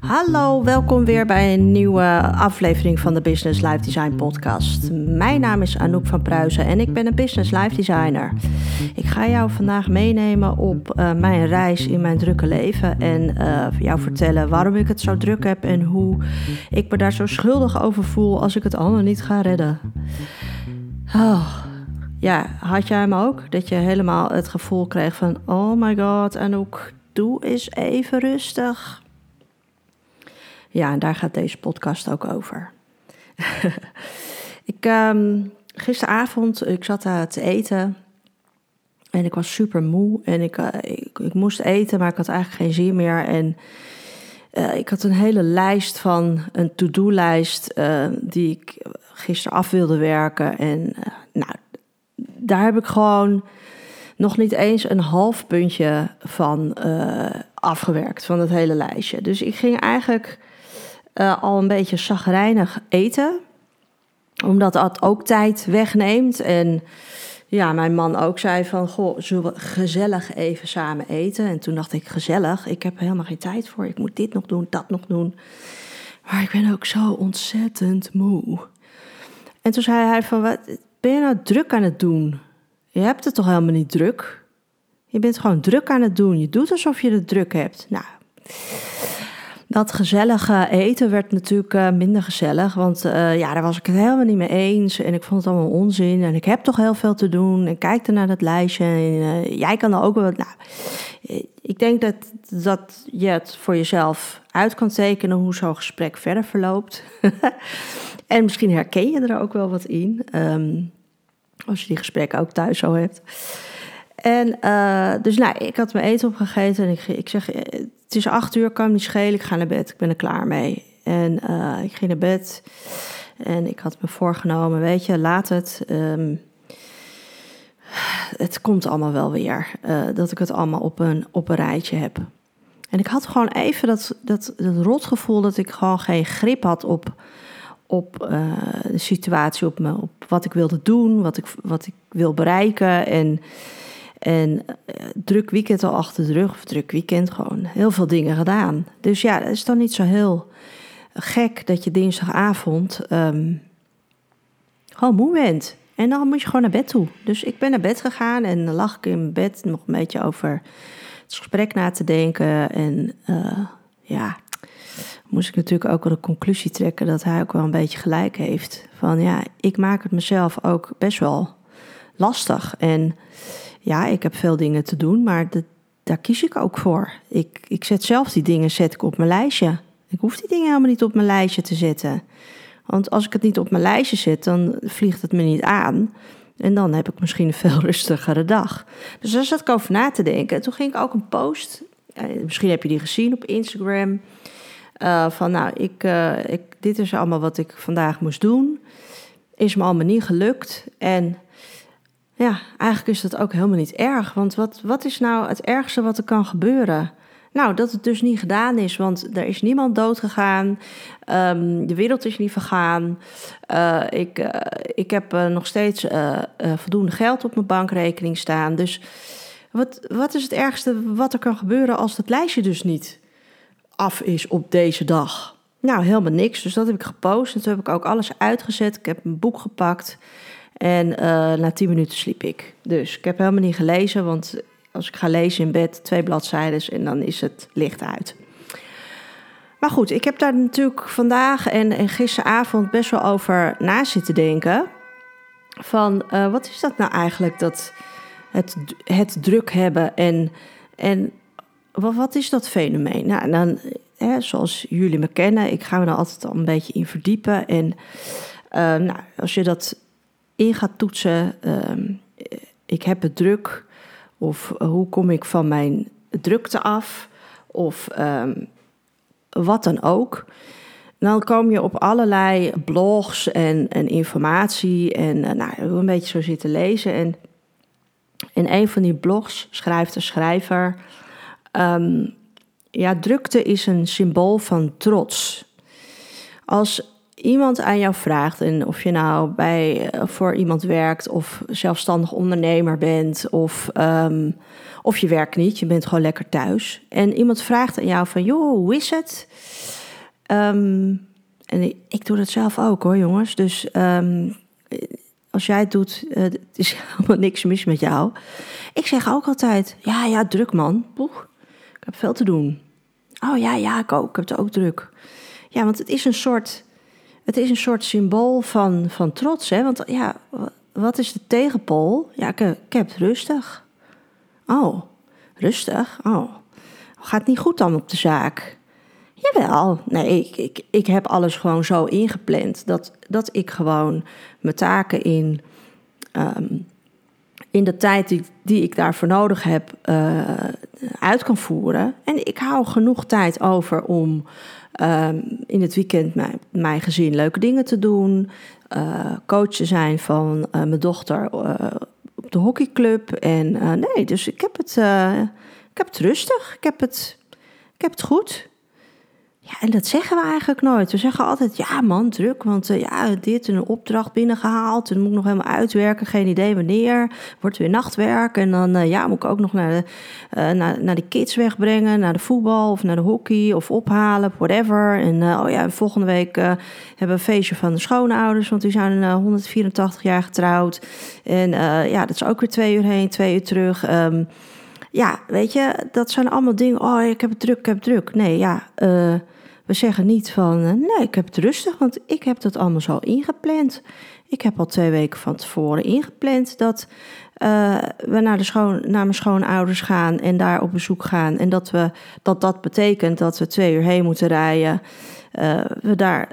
Hallo, welkom weer bij een nieuwe aflevering van de Business Life Design Podcast. Mijn naam is Anouk van Pruisen en ik ben een Business Life Designer. Ik ga jou vandaag meenemen op uh, mijn reis in mijn drukke leven en uh, jou vertellen waarom ik het zo druk heb en hoe ik me daar zo schuldig over voel als ik het allemaal niet ga redden. Oh. Ja, had jij hem ook? Dat je helemaal het gevoel kreeg van: oh my god, Anouk, doe eens even rustig. Ja, en daar gaat deze podcast ook over. ik, um, gisteravond, ik zat daar te eten. En ik was super moe. En ik, uh, ik, moest eten, maar ik had eigenlijk geen zin meer. En uh, ik had een hele lijst van, een to-do-lijst, uh, die ik gisteren af wilde werken. En nou, daar heb ik gewoon nog niet eens een half puntje van afgewerkt, van het hele lijstje. Dus ik ging eigenlijk uh, al een beetje chagrijnig eten. Omdat dat ook tijd wegneemt. En ja, mijn man ook zei van, goh, zullen we gezellig even samen eten? En toen dacht ik, gezellig? Ik heb helemaal geen tijd voor. Ik moet dit nog doen, dat nog doen. Maar ik ben ook zo ontzettend moe. En toen zei hij van, wat ben je nou druk aan het doen? Je hebt het toch helemaal niet druk? Je bent gewoon druk aan het doen. Je doet alsof je het druk hebt. Nou, dat gezellige eten werd natuurlijk uh, minder gezellig. Want uh, ja, daar was ik het helemaal niet mee eens. En ik vond het allemaal onzin. En ik heb toch heel veel te doen. En kijkte naar dat lijstje. En uh, jij kan er ook wel. Nou, ik denk dat, dat je het voor jezelf uit kan tekenen hoe zo'n gesprek verder verloopt. en misschien herken je er ook wel wat in. Um, als je die gesprekken ook thuis zo hebt. En uh, dus nou, ik had mijn eten opgegeten en ik, ik zeg, het is acht uur, kan niet schelen, ik ga naar bed, ik ben er klaar mee. En uh, ik ging naar bed en ik had me voorgenomen, weet je, laat het. Um, het komt allemaal wel weer, dat ik het allemaal op een, op een rijtje heb. En ik had gewoon even dat, dat, dat rotgevoel dat ik gewoon geen grip had op, op de situatie, op, me, op wat ik wilde doen, wat ik, wat ik wil bereiken. En en uh, druk weekend al achter de rug, of druk weekend, gewoon heel veel dingen gedaan. Dus ja, het is dan niet zo heel gek dat je dinsdagavond um, gewoon moe bent. En dan moet je gewoon naar bed toe. Dus ik ben naar bed gegaan en lag ik in bed nog een beetje over het gesprek na te denken. En uh, ja, moest ik natuurlijk ook wel de conclusie trekken dat hij ook wel een beetje gelijk heeft. Van ja, ik maak het mezelf ook best wel lastig. En ja, ik heb veel dingen te doen, maar daar kies ik ook voor. Ik, ik zet zelf die dingen zet ik op mijn lijstje. Ik hoef die dingen helemaal niet op mijn lijstje te zetten. Want als ik het niet op mijn lijstje zet, dan vliegt het me niet aan. En dan heb ik misschien een veel rustigere dag. Dus daar zat ik over na te denken. En toen ging ik ook een post, eh, misschien heb je die gezien op Instagram. Uh, van nou, ik, uh, ik, dit is allemaal wat ik vandaag moest doen. Is me allemaal niet gelukt. En ja, eigenlijk is dat ook helemaal niet erg. Want wat, wat is nou het ergste wat er kan gebeuren? Nou, dat het dus niet gedaan is, want er is niemand dood gegaan. Um, de wereld is niet vergaan. Uh, ik, uh, ik heb uh, nog steeds voldoende geld op mijn bankrekening staan. Dus wat, wat is het ergste wat er kan gebeuren als het lijstje dus niet af is op deze dag? Nou, helemaal niks. Dus dat heb ik gepost. En toen heb ik ook alles uitgezet. Ik heb een boek gepakt. En uh, na tien minuten sliep ik. Dus ik heb helemaal niet gelezen, want als ik ga lezen in bed, twee bladzijden en dan is het licht uit. Maar goed, ik heb daar natuurlijk vandaag en, gisteravond best wel over na zitten denken. Van uh, wat is dat nou eigenlijk, dat het, het druk hebben en, en wat, wat is dat fenomeen? Nou, dan, hè, zoals jullie me kennen, ik ga me er altijd al een beetje in verdiepen. En uh, nou, als je dat in gaat toetsen. Um, ik heb het druk. Of hoe kom ik van mijn drukte af? Of um, wat dan ook. Dan kom je op allerlei blogs en, en informatie. En uh, nou, een beetje zo zitten lezen. En in een van die blogs schrijft de schrijver. Um, ja, drukte is een symbool van trots. Als iemand aan jou vraagt, en of je nou bij, eh, voor iemand werkt of zelfstandig ondernemer bent of, ehm, of je werkt niet, je bent gewoon lekker thuis. En iemand vraagt aan jou van, joh, hoe is het? Ehm, en ik, doe dat zelf ook hoor, jongens. Dus ehm, als jij het doet, uh, het is helemaal niks mis met jou. Ik zeg ook altijd, ja, ja, druk man. Poeh, ik heb veel te doen. Oh ja, ja, ik ook. Ik heb het ook druk. Ja, want het is een soort, het is een soort symbool van, van trots. Hè? Want ja, wat is de tegenpol? Ja, ik, ik heb rustig. Oh, rustig? Oh, gaat niet goed dan op de zaak? Jawel, nee, ik, ik, ik heb alles gewoon zo ingepland dat, dat ik gewoon mijn taken in, ehm, in de tijd die, die ik daarvoor nodig heb uh, uit kan voeren. En ik hou genoeg tijd over om um, in het weekend met mijn gezin leuke dingen te doen, uh, coach te zijn van uh, mijn dochter op de hockeyclub. En nee, dus ik heb, het, ik heb het rustig, ik heb het, ik heb het goed. Ja, en dat zeggen we eigenlijk nooit. We zeggen altijd, ja man, druk, want uh, ja, dit en een opdracht binnengehaald. En moet ik nog helemaal uitwerken, geen idee wanneer. Wordt weer nachtwerk en dan uh, ja, moet ik ook nog naar de, uh, naar, naar de kids wegbrengen, naar de voetbal of naar de hockey of ophalen, whatever. En oh ja, volgende week hebben we een feestje van de schoonouders, want die zijn 184 jaar getrouwd. En ja, dat is ook weer twee uur heen, twee uur terug. Um, ja, weet je, dat zijn allemaal dingen. Oh, ik heb het druk, ik heb het druk. Nee, ja, we zeggen niet van, eh, nee, ik heb het rustig, want ik heb dat allemaal zo ingepland. Ik heb al twee weken van tevoren ingepland dat uh, we naar, de schoon, naar mijn schoonouders gaan en daar op bezoek gaan. En dat, we, dat dat betekent dat we twee uur heen moeten rijden. We daar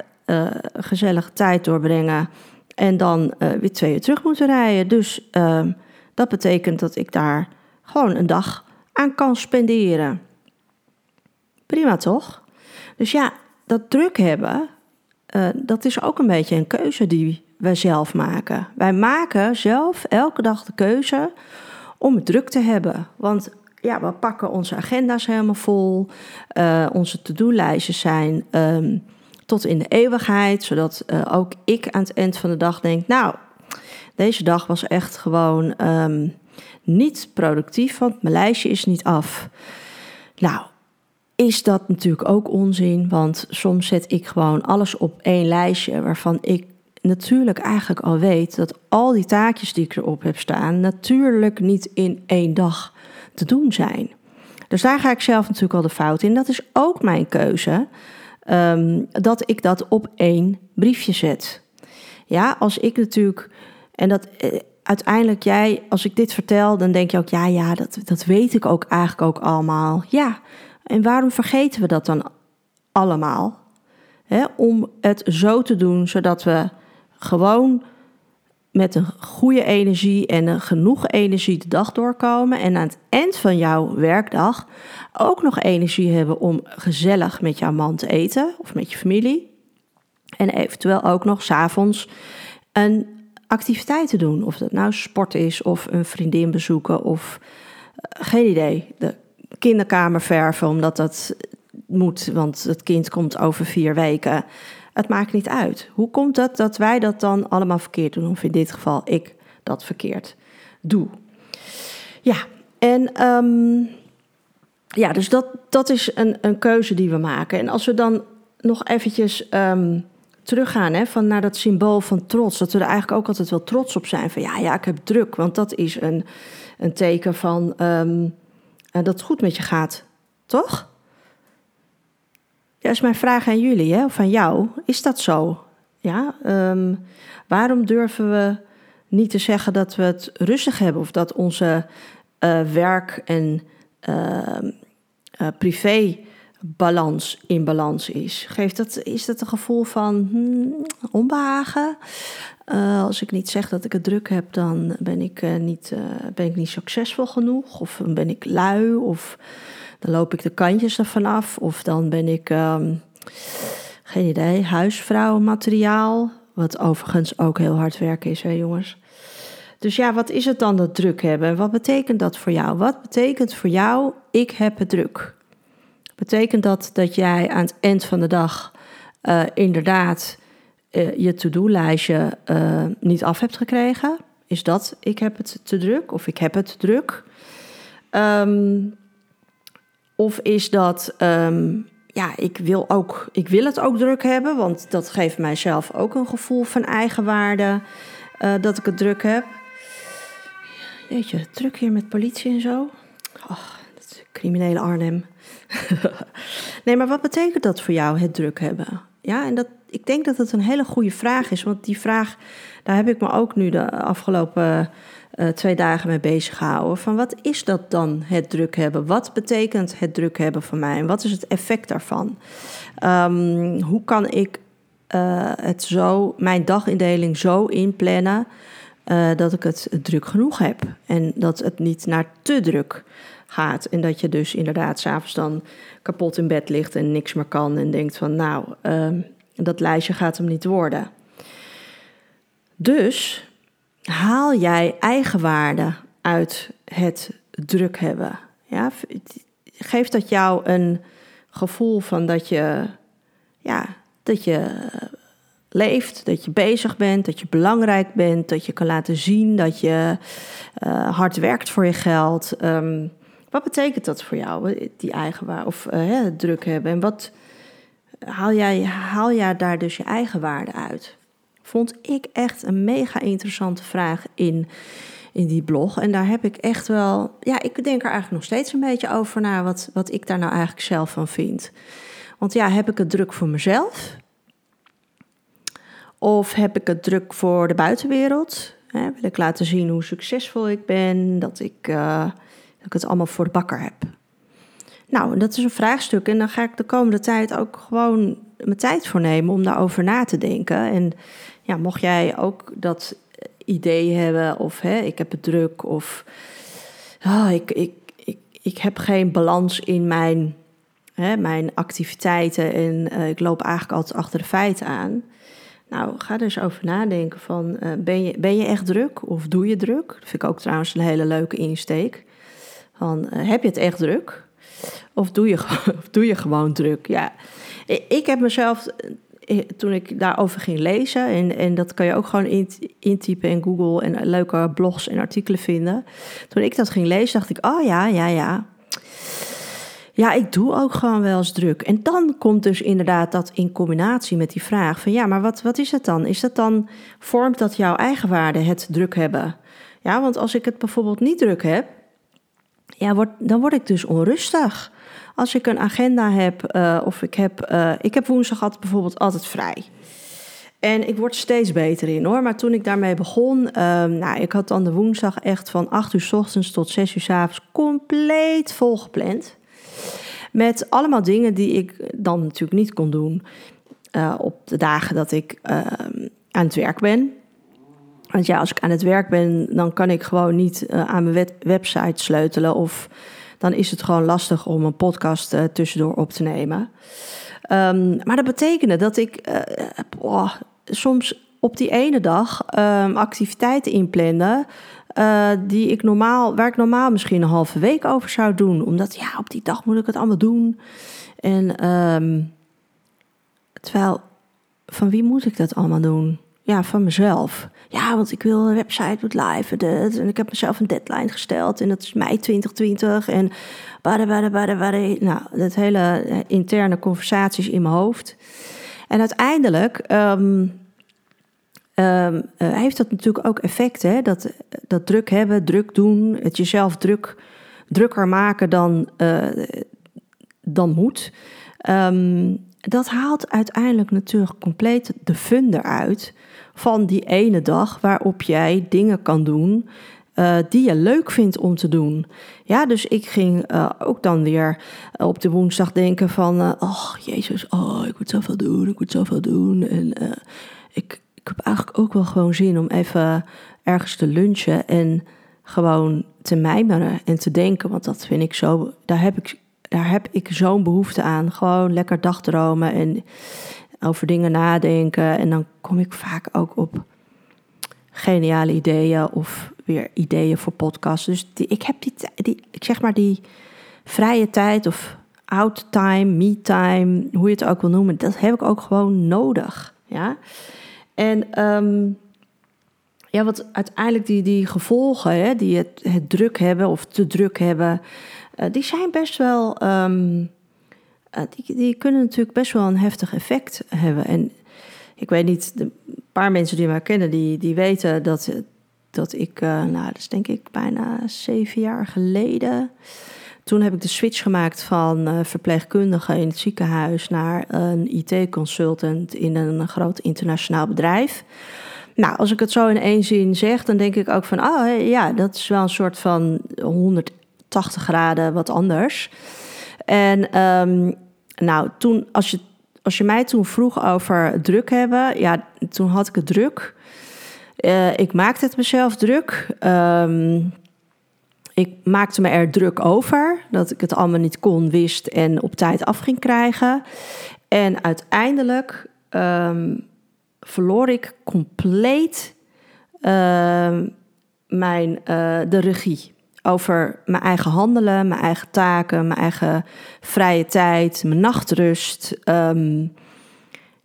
gezellige tijd doorbrengen. En dan weer twee uur terug moeten rijden. Dus ehm, dat betekent dat ik daar gewoon een dag aan kan spenderen. Prima toch? Dus ja, dat druk hebben, uh, dat is ook een beetje een keuze die wij zelf maken. Wij maken zelf elke dag de keuze om druk te hebben. Want ja, we pakken onze agenda's helemaal vol. Uh, onze to-do-lijstjes zijn um, tot in de eeuwigheid, zodat uh, ook ik aan het eind van de dag denk: Nou, deze dag was echt gewoon um, niet productief, want mijn lijstje is niet af. Nou, is dat natuurlijk ook onzin. Want soms zet ik gewoon alles op één lijstje waarvan ik natuurlijk eigenlijk al weet dat al die taakjes die ik erop heb staan, natuurlijk niet in één dag te doen zijn. Dus daar ga ik zelf natuurlijk al de fout in. Dat is ook mijn keuze. Um, dat ik dat op één briefje zet. Ja, als ik natuurlijk. En dat eh, uiteindelijk jij, als ik dit vertel, dan denk je ook, ja, ja, dat, dat weet ik ook eigenlijk ook allemaal. Ja, en waarom vergeten we dat dan allemaal? om het zo te doen zodat we gewoon met een goede energie en genoeg energie de dag doorkomen. En aan het eind van jouw werkdag ook nog energie hebben om gezellig met jouw man te eten of met je familie. En eventueel ook nog s'avonds een activiteit te doen. Of dat nou sport is of een vriendin bezoeken of uh, geen idee. De kinderkamer verven, omdat dat moet, want het kind komt over vier weken. Het maakt niet uit. Hoe komt het dat wij dat dan allemaal verkeerd doen? Of in dit geval ik dat verkeerd doe. Ja, en um, ja, dus dat, dat is een, een keuze die we maken. En als we dan nog eventjes um, teruggaan hè, van naar dat symbool van trots, dat we er eigenlijk ook altijd wel trots op zijn. Van ja, ja, ik heb druk, want dat is een, een teken van um, uh, dat het goed met je gaat, toch? Ja, is mijn vraag aan jullie, hè, of aan jou. Is dat zo? Ja, um, waarom durven we niet te zeggen dat we het rustig hebben of dat onze uh, werk- en uh, uh, privébalans in balans is? Geeft dat, is dat een gevoel van hmm, onbehagen? Uh, als ik niet zeg dat ik het druk heb, dan ben ik, uh, niet, uh, ben ik niet succesvol genoeg. Of ben ik lui. Of dan loop ik de kantjes ervan af. Of dan ben ik, um, geen idee, huisvrouwenmateriaal. Wat overigens ook heel hard werken is, hè jongens. Dus ja, wat is het dan dat druk hebben? Wat betekent dat voor jou? Wat betekent voor jou, ik heb het druk? Betekent dat dat jij aan het eind van de dag inderdaad uh, je to-do-lijstje uh, niet af hebt gekregen? Is dat ik heb het te druk of ik heb het druk? Um, of is dat um, ja, ik wil, ook, ik wil het ook druk hebben, want dat geeft mijzelf ook een gevoel van eigenwaarde dat ik het druk heb. Jeetje, druk hier met politie en zo. Oh, dat is criminele Arnhem. nee, maar wat betekent dat voor jou, het druk hebben? Ja, en dat, ik denk dat het een hele goede vraag is, want die vraag, daar heb ik me ook nu de afgelopen uh, twee dagen mee bezig gehouden. Van wat is dat dan, het druk hebben? Wat betekent het druk hebben voor mij? En wat is het effect daarvan? Um, hoe kan ik uh, het zo, mijn dagindeling zo inplannen uh, dat ik het druk genoeg heb? En dat het niet naar te druk gaat. En dat je dus inderdaad s'avonds dan kapot in bed ligt en niks meer kan. En denkt van nou, uh, dat lijstje gaat hem niet worden. Dus haal jij eigenwaarde uit het druk hebben? Ja, geeft dat jou een gevoel van dat je, ja, dat je leeft, dat je bezig bent, dat je belangrijk bent, dat je kan laten zien dat je uh, hard werkt voor je geld. Um, wat betekent dat voor jou, die eigenwaarde of uh, druk hebben? En wat haal jij, haal jij daar dus je eigen waarde uit? Vond ik echt een mega interessante vraag in, in die blog. En daar heb ik echt wel, ja, ik denk er eigenlijk nog steeds een beetje over na wat, wat ik daar nou eigenlijk zelf van vind. Want ja, heb ik het druk voor mezelf? Of heb ik het druk voor de buitenwereld? wil ik laten zien hoe succesvol ik ben, dat ik, uh, dat ik het allemaal voor de bakker heb? Nou, dat is een vraagstuk en dan ga ik de komende tijd ook gewoon mijn tijd voor nemen om daarover na te denken. En ja, mocht jij ook dat idee hebben of hè, ik heb het druk of oh, ik, ik, ik, ik heb geen balans in mijn, hè, mijn activiteiten en uh, ik loop eigenlijk altijd achter de feiten aan. Nou, ga er eens over nadenken van, uh, ben, je, ben je echt druk of doe je druk? Dat vind ik ook trouwens een hele leuke insteek. Van, uh, heb je het echt druk? Of doe je, doe je gewoon druk? Ja, ik heb mezelf, eh, toen ik daarover ging lezen, en, en dat kan je ook gewoon intypen in Google en leuke blogs en artikelen vinden. Toen ik dat ging lezen, dacht ik, oh ja, ja, ja. Ja, ik doe ook gewoon wel eens druk. En dan komt dus inderdaad dat in combinatie met die vraag van ja, maar wat, wat is het dan? Is dat dan, vormt dat jouw eigenwaarde het druk hebben? Ja, want als ik het bijvoorbeeld niet druk heb, ja, dan word ik dus onrustig. Als ik een agenda heb, uh, of ik heb, uh, ik heb woensdag bijvoorbeeld altijd vrij. En ik word steeds beter in hoor. Maar toen ik daarmee begon, uh, nou, ik had dan de woensdag echt van 8 uur s ochtends tot 6 uur s avonds compleet volgepland. Met allemaal dingen die ik dan natuurlijk niet kon doen uh, op de dagen dat ik ehm, aan het werk ben. Want ja, als ik aan het werk ben, dan kan ik gewoon niet aan mijn website sleutelen of dan is het gewoon lastig om een podcast uh, tussendoor op te nemen. Um, maar dat betekende dat ik oh, soms op die ene dag um, activiteiten inplande. Die ik normaal, waar ik normaal misschien een halve week over zou doen. Omdat ja, op die dag moet ik het allemaal doen. En um, terwijl, van wie moet ik dat allemaal doen? Ja, van mezelf. Ja, want ik wil een website met live. En ik heb mezelf een deadline gesteld. En dat is mei 2020. En bada, bada, bada, bada. Nou, dat hele eh, interne conversaties in mijn hoofd. En uiteindelijk um, um, uh, heeft dat natuurlijk ook effect. Hè? Dat, dat druk hebben, druk doen. Het jezelf druk, drukker maken dan, uh, dan moet. Um, dat haalt uiteindelijk natuurlijk compleet de fun eruit van die ene dag waarop jij dingen kan doen uh, die je leuk vindt om te doen. Ja, dus ik ging uh, ook dan weer op de woensdag denken van... Oh, jezus, oh, ik moet zoveel doen, ik moet zoveel doen. En ik, ik heb eigenlijk ook wel gewoon zin om even ergens te lunchen... en gewoon te mijmeren en te denken. Want dat vind ik zo... Daar heb ik, daar heb ik zo'n behoefte aan. Gewoon lekker dagdromen en over dingen nadenken. En dan kom ik vaak ook op geniale ideeën of weer ideeën voor podcasts. Dus die, ik heb die, die, ik zeg maar die vrije tijd of out time, me time, hoe je het ook wil noemen, dat heb ik ook gewoon nodig. Ja? En ehm, ja, wat uiteindelijk die, die gevolgen, hè, die het, druk hebben of te druk hebben, uh, die zijn best wel. Uh, die, die kunnen natuurlijk best wel een heftig effect hebben. En ik weet niet, een paar mensen die mij kennen, die, die weten dat, dat ik, uh, nou, dat is denk ik bijna zeven jaar geleden. Toen heb ik de switch gemaakt van uh, verpleegkundige in het ziekenhuis naar een IT-consultant in een groot internationaal bedrijf. Nou, als ik het zo in één zin zeg, dan denk ik ook van, oh ja, dat is wel een soort van 180 graden wat anders. En um, nou, toen, als je, als je mij toen vroeg over druk hebben, ja, toen had ik het druk. Uh, ik maakte het mezelf druk. Um, ik maakte me er druk over dat ik het allemaal niet kon, wist en op tijd af ging krijgen. En uiteindelijk um, verloor ik compleet mijn, uh, de regie over mijn eigen handelen, mijn eigen taken, mijn eigen vrije tijd, mijn nachtrust. Um,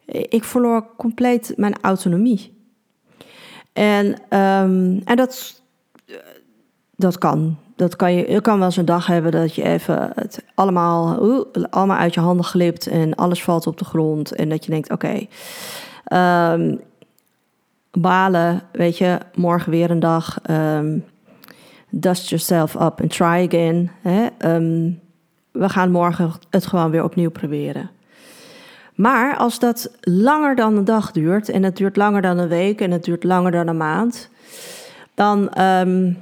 ik verloor compleet mijn autonomie. En, um, en dat, dat kan. Dat kan je, je kan wel eens een dag hebben dat je even het allemaal, allemaal uit je handen glipt en alles valt op de grond. En dat je denkt: oké, um, balen, weet je, morgen weer een dag. Dust yourself up and try again. Hè? Um, we gaan morgen het gewoon weer opnieuw proberen. Maar als dat langer dan een dag duurt, en het duurt langer dan een week en het duurt langer dan een maand, dan, um,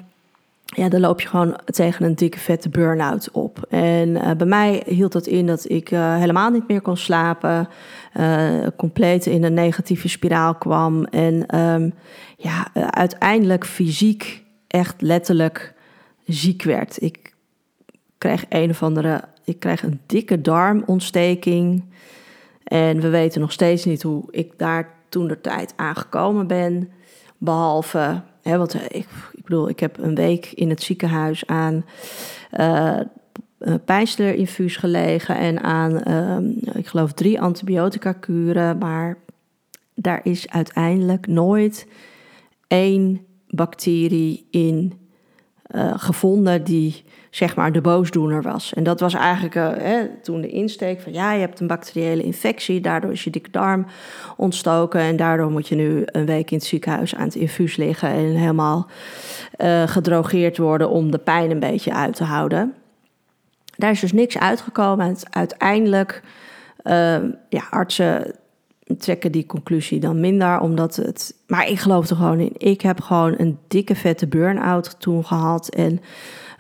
ja, dan loop je gewoon tegen een dikke vette burn-out op. En uh, bij mij hield dat in dat ik uh, helemaal niet meer kon slapen, uh, compleet in een negatieve spiraal kwam en um, ja, uiteindelijk fysiek echt letterlijk ziek werd. Ik kreeg een of andere, ik kreeg een dikke darmontsteking. En we weten nog steeds niet hoe ik daar toen de tijd aangekomen ben. Behalve, hè, want ik, ik bedoel, ik heb een week in het ziekenhuis aan uh, een pijnstillerinfuus gelegen en aan, uh, ik geloof, drie antibiotica kuren. Maar daar is uiteindelijk nooit één bacterie in uh, gevonden die zeg maar de boosdoener was. En dat was eigenlijk uh, hè, toen de insteek van ja, je hebt een bacteriële infectie, daardoor is je dikke darm ontstoken en daardoor moet je nu een week in het ziekenhuis aan het infuus liggen en helemaal uh, gedrogeerd worden om de pijn een beetje uit te houden. Daar is dus niks uitgekomen. En uiteindelijk, ja, artsen trekken die conclusie dan minder, omdat het. Maar ik geloof er gewoon in. Ik heb gewoon een dikke vette burn-out toen gehad. En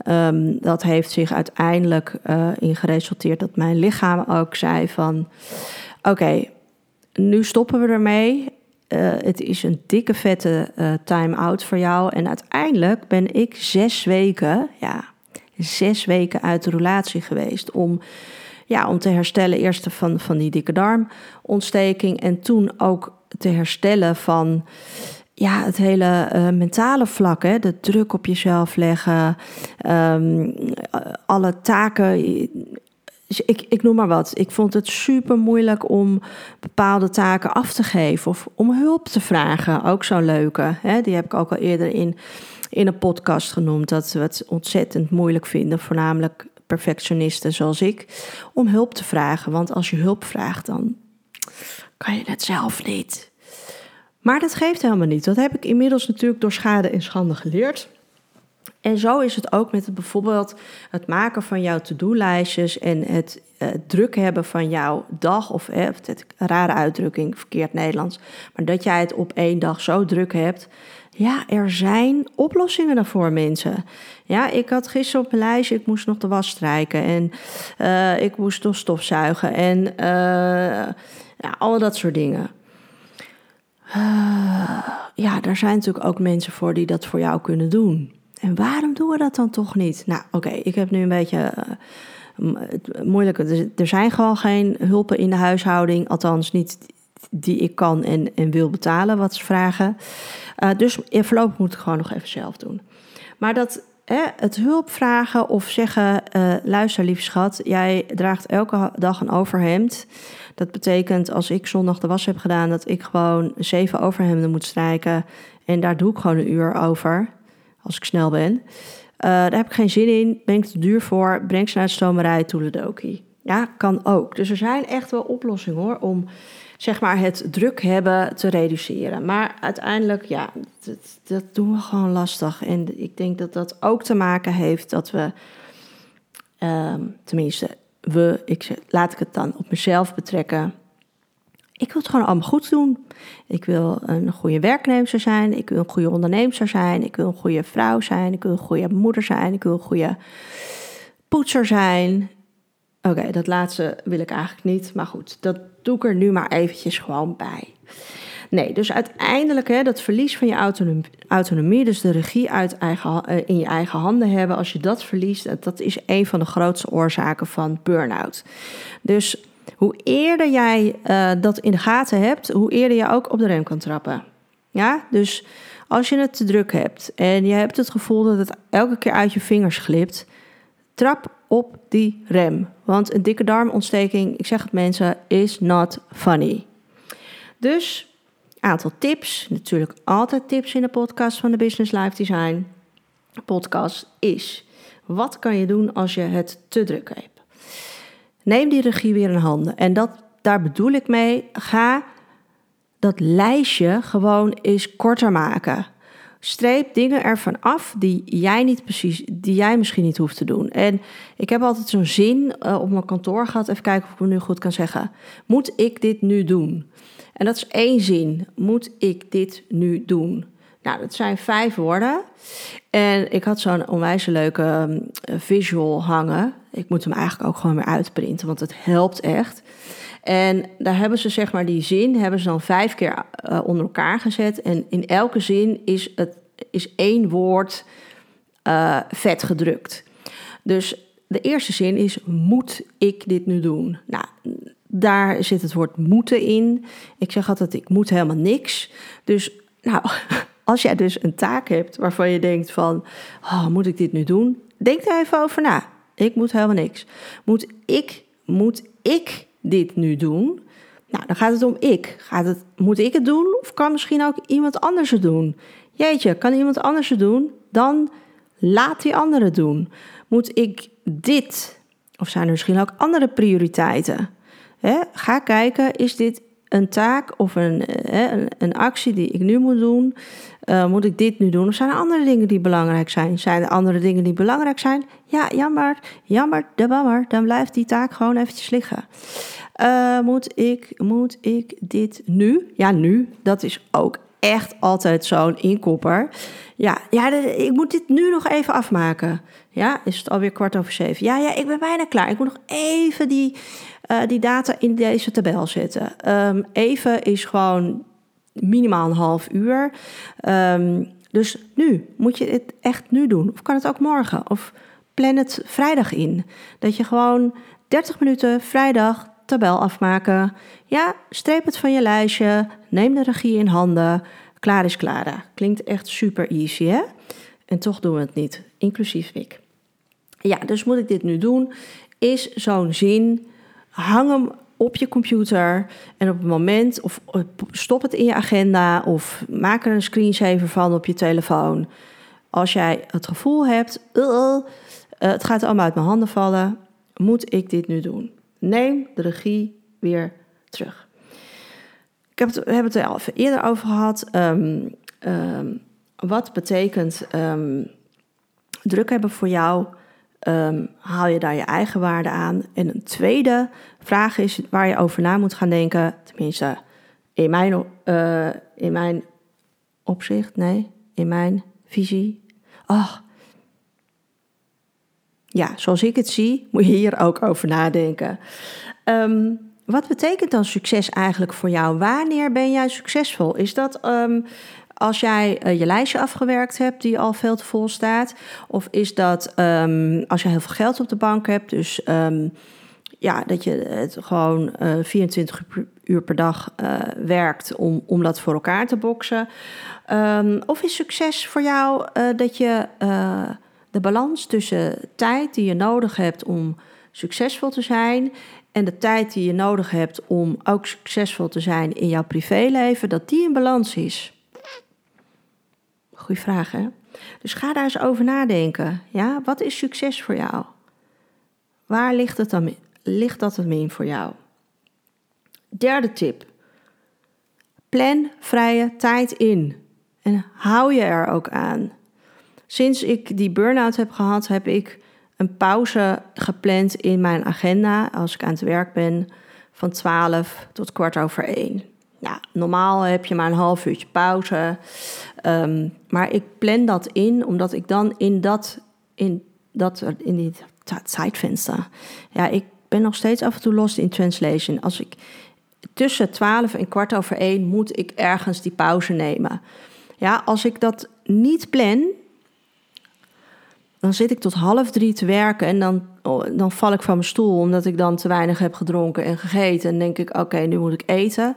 um, dat heeft zich uiteindelijk uh, in geresulteerd dat mijn lichaam ook zei van... Oké, nu stoppen we ermee. Uh, het is een dikke vette uh, time-out voor jou. En uiteindelijk ben ik zes weken, ja, zes weken uit de relatie geweest om ja, om te herstellen eerst van, van die dikke darmontsteking en toen ook te herstellen van ja, het hele uh, mentale vlak, hè? de druk op jezelf leggen, um, alle taken. Ik, ik noem maar wat. Ik vond het super moeilijk om bepaalde taken af te geven of om hulp te vragen. Ook zo'n leuke. Hè? Die heb ik ook al eerder in, in een podcast genoemd. Dat we het ontzettend moeilijk vinden, voornamelijk perfectionisten zoals ik, om hulp te vragen. Want als je hulp vraagt, dan kan je het zelf niet. Maar dat geeft helemaal niet. Dat heb ik inmiddels natuurlijk door schade en schande geleerd. En zo is het ook met het, bijvoorbeeld het maken van jouw to-do-lijstjes en het uh, druk hebben van jouw dag, of eh, het, rare uitdrukking, verkeerd Nederlands, maar dat jij het op één dag zo druk hebt ja, er zijn oplossingen daarvoor, mensen. Ja, ik had gisteren op mijn lijstje, ik moest nog de was strijken en uh, ik moest nog stofzuigen en uh, ja, al dat soort dingen. Uh, ja, daar zijn natuurlijk ook mensen voor die dat voor jou kunnen doen. En waarom doen we dat dan toch niet? Nou, oké, ik heb nu een beetje moeilijk. Er zijn gewoon geen hulpen in de huishouding, althans niet die ik kan en, en wil betalen wat ze vragen. Uh, dus in voorlopig moet ik gewoon nog even zelf doen. Maar dat hè, het hulp vragen of zeggen: uh, luister, lief schat, jij draagt elke dag een overhemd. Dat betekent als ik zondag de was heb gedaan, dat ik gewoon zeven overhemden moet strijken. En daar doe ik gewoon een uur over, als ik snel ben. Uh, daar heb ik geen zin in, ben ik te duur voor, breng ze naar de stomerij, toeledoki. Ja, kan ook. Dus er zijn echt wel oplossingen hoor, om zeg maar het druk hebben te reduceren. Maar uiteindelijk, ja, dat, dat doen we gewoon lastig. En ik denk dat dat ook te maken heeft dat we, um, tenminste, we, ik, laat ik het dan op mezelf betrekken. Ik wil het gewoon allemaal goed doen. Ik wil een goede werknemer zijn. Ik wil een goede ondernemer zijn. Ik wil een goede vrouw zijn. Ik wil een goede moeder zijn. Ik wil een goede poetser zijn. Oké, dat laatste wil ik eigenlijk niet. Maar goed, dat doe ik er nu maar eventjes gewoon bij. Nee, dus uiteindelijk hè, dat verlies van je autonomie, dus de regie uit eigen, eh, in je eigen handen hebben, als je dat verliest, dat is een van de grootste oorzaken van burn-out. Dus hoe eerder jij uh, dat in de gaten hebt, hoe eerder je ook op de rem kan trappen. Ja, dus als je het te druk hebt en je hebt het gevoel dat het elke keer uit je vingers glipt, trap op die rem. Want een dikke darmontsteking, ik zeg het mensen, is not funny. Dus aantal tips, natuurlijk altijd tips in de podcast van de Business Life Design podcast is: wat kan je doen als je het te druk hebt? Neem die regie weer in handen. En dat, daar bedoel ik mee, ga dat lijstje gewoon eens korter maken. Streep dingen ervan af die jij niet precies, die jij misschien niet hoeft te doen. En ik heb altijd zo'n zin uh, op mijn kantoor gehad. Even kijken of ik het nu goed kan zeggen. Moet ik dit nu doen? En dat is één zin. Moet ik dit nu doen? Nou, dat zijn vijf woorden. En ik had zo'n onwijs leuke um, visual hangen. Ik moet hem eigenlijk ook gewoon weer uitprinten, want het helpt echt. En daar hebben ze zeg maar die zin, hebben ze dan vijf keer uh, onder elkaar gezet. En in elke zin is, het, is één woord uh, vet gedrukt. Dus de eerste zin is, moet ik dit nu doen? Nou, daar zit het woord moeten in. Ik zeg altijd, ik moet helemaal niks. Dus nou, als jij dus een taak hebt waarvan je denkt van, oh, moet ik dit nu doen? Denk er even over na. Ik moet helemaal niks. Moet ik, moet ik dit nu doen? Nou, dan gaat het om ik. Gaat het, moet ik het doen of kan misschien ook iemand anders het doen? Jeetje, kan iemand anders het doen? Dan laat die andere het doen. Moet ik dit? Of zijn er misschien ook andere prioriteiten? ga kijken, is dit een taak of een, een, een, actie die ik nu moet doen? Uh, moet ik dit nu doen? Of zijn er andere dingen die belangrijk zijn? Zijn er andere dingen die belangrijk zijn? Ja, jammer, jammer, de bammer. Dan blijft die taak gewoon eventjes liggen. Uh, moet, ik, moet ik dit nu? Ja, nu. Dat is ook echt altijd zo'n inkopper. Ja, ja, ik moet dit nu nog even afmaken. Ja, is het alweer kwart over zeven? Ja, ja, ik ben bijna klaar. Ik moet nog even die, uh, die data in deze tabel zetten. Um, even is gewoon minimaal een half uur. Um, dus nu, moet je het echt nu doen? Of kan het ook morgen? Of plan het vrijdag in. Dat je gewoon 30 minuten vrijdag tabel afmaken. Ja, streep het van je lijstje. Neem de regie in handen. Klaar is klaar. Klinkt echt super easy, hè? En toch doen we het niet, inclusief ik. Ja, dus moet ik dit nu doen? Is zo'n zin, hang hem op je computer en op het moment, of stop het in je agenda of maak er een screensaver van op je telefoon. Als jij het gevoel hebt, uh, het gaat allemaal uit mijn handen vallen, moet ik dit nu doen? Neem de regie weer terug. Ik heb het, we hebben het er al even eerder over gehad. Um, um, wat betekent um, druk hebben voor jou? haal je daar je eigen waarde aan? En een tweede vraag is waar je over na moet gaan denken. Tenminste, in mijn, uh, in mijn opzicht, nee, in mijn visie. Ach, ja, zoals ik het zie, moet je hier ook over nadenken. Um, wat betekent dan succes eigenlijk voor jou? Wanneer ben jij succesvol? Is dat um, als jij uh, je lijstje afgewerkt hebt, die al veel te vol staat? Of is dat um, als je heel veel geld op de bank hebt, dus ja, dat je het gewoon uh, eh, 24 uur per dag uh, werkt om, om dat voor elkaar te boksen? of is succes voor jou dat je De balans tussen tijd die je nodig hebt om succesvol te zijn en de tijd die je nodig hebt om ook succesvol te zijn in jouw privéleven, dat die in balans is. Goeie vraag, hè? Dus ga daar eens over nadenken. Ja, wat is succes voor jou? Waar ligt, het dan, ligt dat dan in voor jou? Derde tip. Plan vrije tijd in. En hou je er ook aan. Sinds ik die burn-out heb gehad, heb ik een pauze gepland in mijn agenda als ik aan het werk ben van 12 tot kwart over 1. Ja, normaal heb je maar een half uurtje pauze. Ehm, maar ik plan dat in, omdat ik dan in dat, in dat, in die tijdvenster. Ja, ik ben nog steeds af en toe lost in translation. Als ik tussen 12 en kwart over 1 moet ik ergens die pauze nemen. Ja, als ik dat niet plan, dan zit ik tot half drie te werken en dan, oh, dan val ik van mijn stoel omdat ik dan te weinig heb gedronken en gegeten. En denk ik, oké, nu moet ik eten.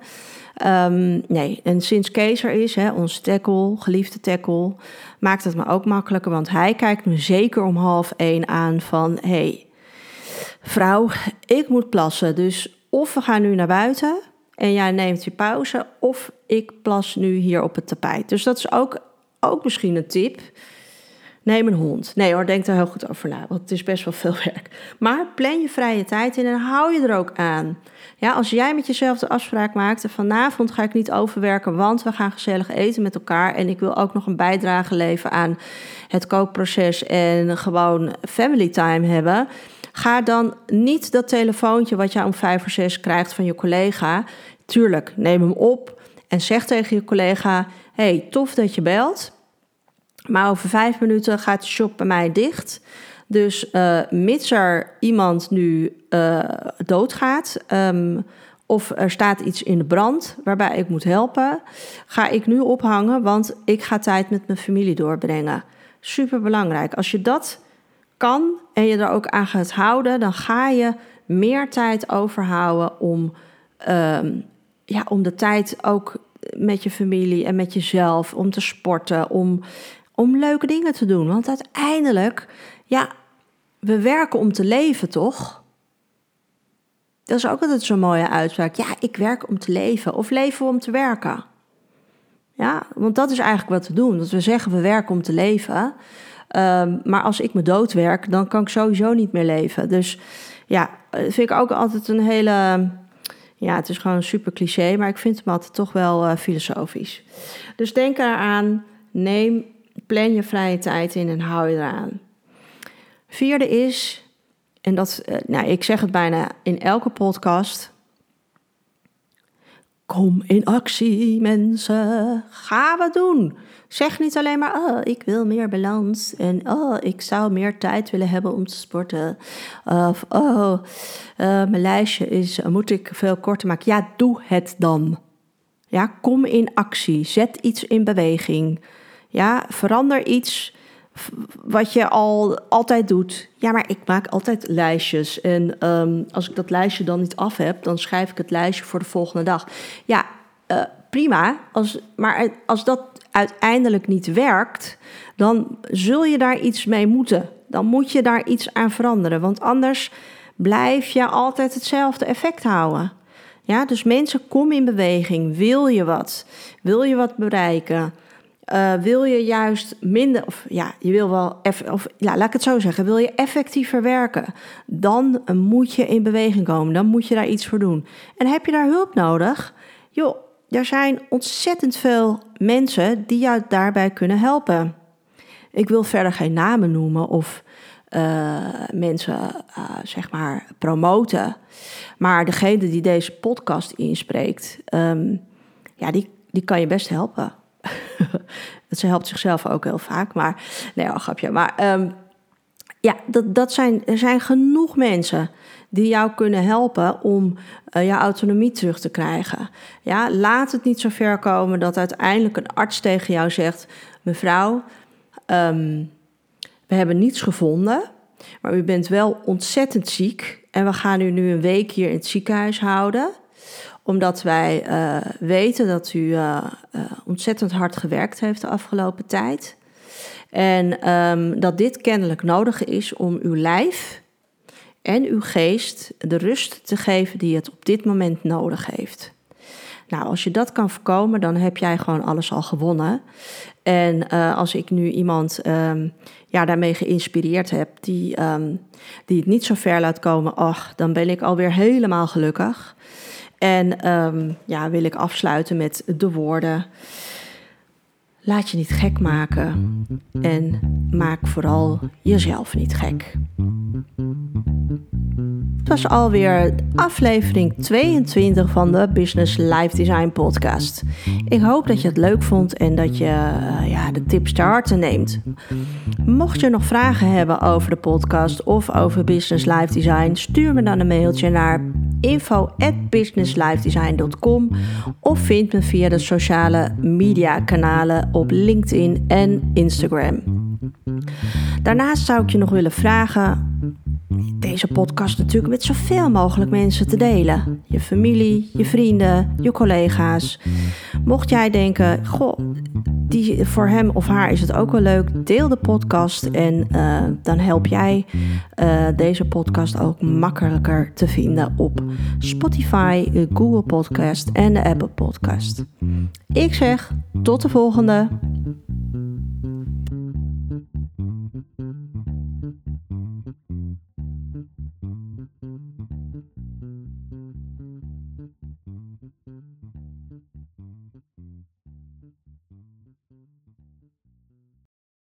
Ehm, nee, en sinds Kees er is, hè, ons tackle, geliefde tackle, maakt het me ook makkelijker. Want hij kijkt me zeker om half één aan van... hey, vrouw, ik moet plassen. Dus of we gaan nu naar buiten en jij neemt je pauze... of ik plas nu hier op het tapijt. Dus dat is ook, ook misschien een tip... Neem een hond. Nee hoor, denk daar heel goed over na, want het is best wel veel werk. Maar plan je vrije tijd in en hou je er ook aan. Ja, als jij met jezelf de afspraak maakt, vanavond ga ik niet overwerken, want we gaan gezellig eten met elkaar. En ik wil ook nog een bijdrage leveren aan het kookproces en gewoon family time hebben. Ga dan niet dat telefoontje wat je om vijf of zes krijgt van je collega. Tuurlijk, neem hem op en zeg tegen je collega: Hey, tof dat je belt. Maar over vijf minuten gaat de shop bij mij dicht. Dus uh, mits er iemand nu uh, doodgaat. Um, of er staat iets in de brand waarbij ik moet helpen, ga ik nu ophangen, want ik ga tijd met mijn familie doorbrengen. Super belangrijk. Als je dat kan en je er ook aan gaat houden, dan ga je meer tijd overhouden om, um, ja, om de tijd ook met je familie en met jezelf, om te sporten, om om leuke dingen te doen. Want uiteindelijk, ja, we werken om te leven, toch? Dat is ook altijd zo'n mooie uitspraak. Ja, ik werk om te leven. Of leven om te werken? Ja, want dat is eigenlijk wat we doen. Dat we zeggen we werken om te leven. Um, maar als ik me doodwerk, dan kan ik sowieso niet meer leven. Dus ja, dat vind ik ook altijd een hele. Ja, het is gewoon een super cliché, maar ik vind hem altijd toch wel uh, filosofisch. Dus denk eraan, neem plan je vrije tijd in en hou je eraan. Vierde is, en dat, eh, nou, ik zeg het bijna in elke podcast. Kom in actie, mensen. Ga wat doen. Zeg niet alleen maar, oh, ik wil meer balans. En oh, ik zou meer tijd willen hebben om te sporten. Of, oh, uh, mijn lijstje is, moet ik veel korter maken. Ja, doe het dan. Ja, kom in actie. Zet iets in beweging. Ja, verander iets wat je al altijd doet. Ja, maar ik maak altijd lijstjes. En ehm, als ik dat lijstje dan niet af heb, dan schrijf ik het lijstje voor de volgende dag. Ja, uh, prima. Als, maar als dat uiteindelijk niet werkt, dan zul je daar iets mee moeten. Dan moet je daar iets aan veranderen. Want anders blijf je altijd hetzelfde effect houden. Ja, dus mensen, kom in beweging. Wil je wat? Wil je wat bereiken? Uh, wil je juist minder, of ja, je wil wel, of ja, laat ik het zo zeggen, wil je effectiever werken, dan moet je in beweging komen, dan moet je daar iets voor doen. En heb je daar hulp nodig? Joh, er zijn ontzettend veel mensen die jou daarbij kunnen helpen. Ik wil verder geen namen noemen of uh, mensen, zeg maar, promoten. Maar degene die deze podcast inspreekt, um, ja, die, die kan je best helpen. Ze helpt zichzelf ook heel vaak, maar nee, al grapje. Maar um, ja, dat, dat zijn, er zijn genoeg mensen die jou kunnen helpen om uh, jouw autonomie terug te krijgen. Ja, laat het niet zo ver komen dat uiteindelijk een arts tegen jou zegt: Mevrouw, um, we hebben niets gevonden, maar u bent wel ontzettend ziek en we gaan u nu een week hier in het ziekenhuis houden omdat wij uh, weten dat u uh, uh, ontzettend hard gewerkt heeft de afgelopen tijd. En ehm, dat dit kennelijk nodig is om uw lijf en uw geest de rust te geven die het op dit moment nodig heeft. Nou, als je dat kan voorkomen, dan heb jij gewoon alles al gewonnen. En als ik nu iemand um, ja, daarmee geïnspireerd heb, die, um, die het niet zo ver laat komen, ach, dan ben ik alweer helemaal gelukkig. En um, ja, wil ik afsluiten met de woorden. Laat je niet gek maken en maak vooral jezelf niet gek. Het was alweer aflevering 22 van de Business Life Design podcast. Ik hoop dat je het leuk vond en dat je uh, ja, de tips ter harte neemt. Mocht je nog vragen hebben over de podcast of over Business Life Design, stuur me dan een mailtje naar info@businesslifedesign.com of vind me via de sociale media kanalen op LinkedIn en Instagram. Daarnaast zou ik je nog willen vragen deze podcast natuurlijk met zoveel mogelijk mensen te delen. Je familie, je vrienden, je collega's. Mocht jij denken, goh, die, voor hem of haar is het ook wel leuk, deel de podcast en uh, dan help jij uh, deze podcast ook makkelijker te vinden op Spotify, Google Podcast en de Apple Podcast. Ik zeg tot de volgende.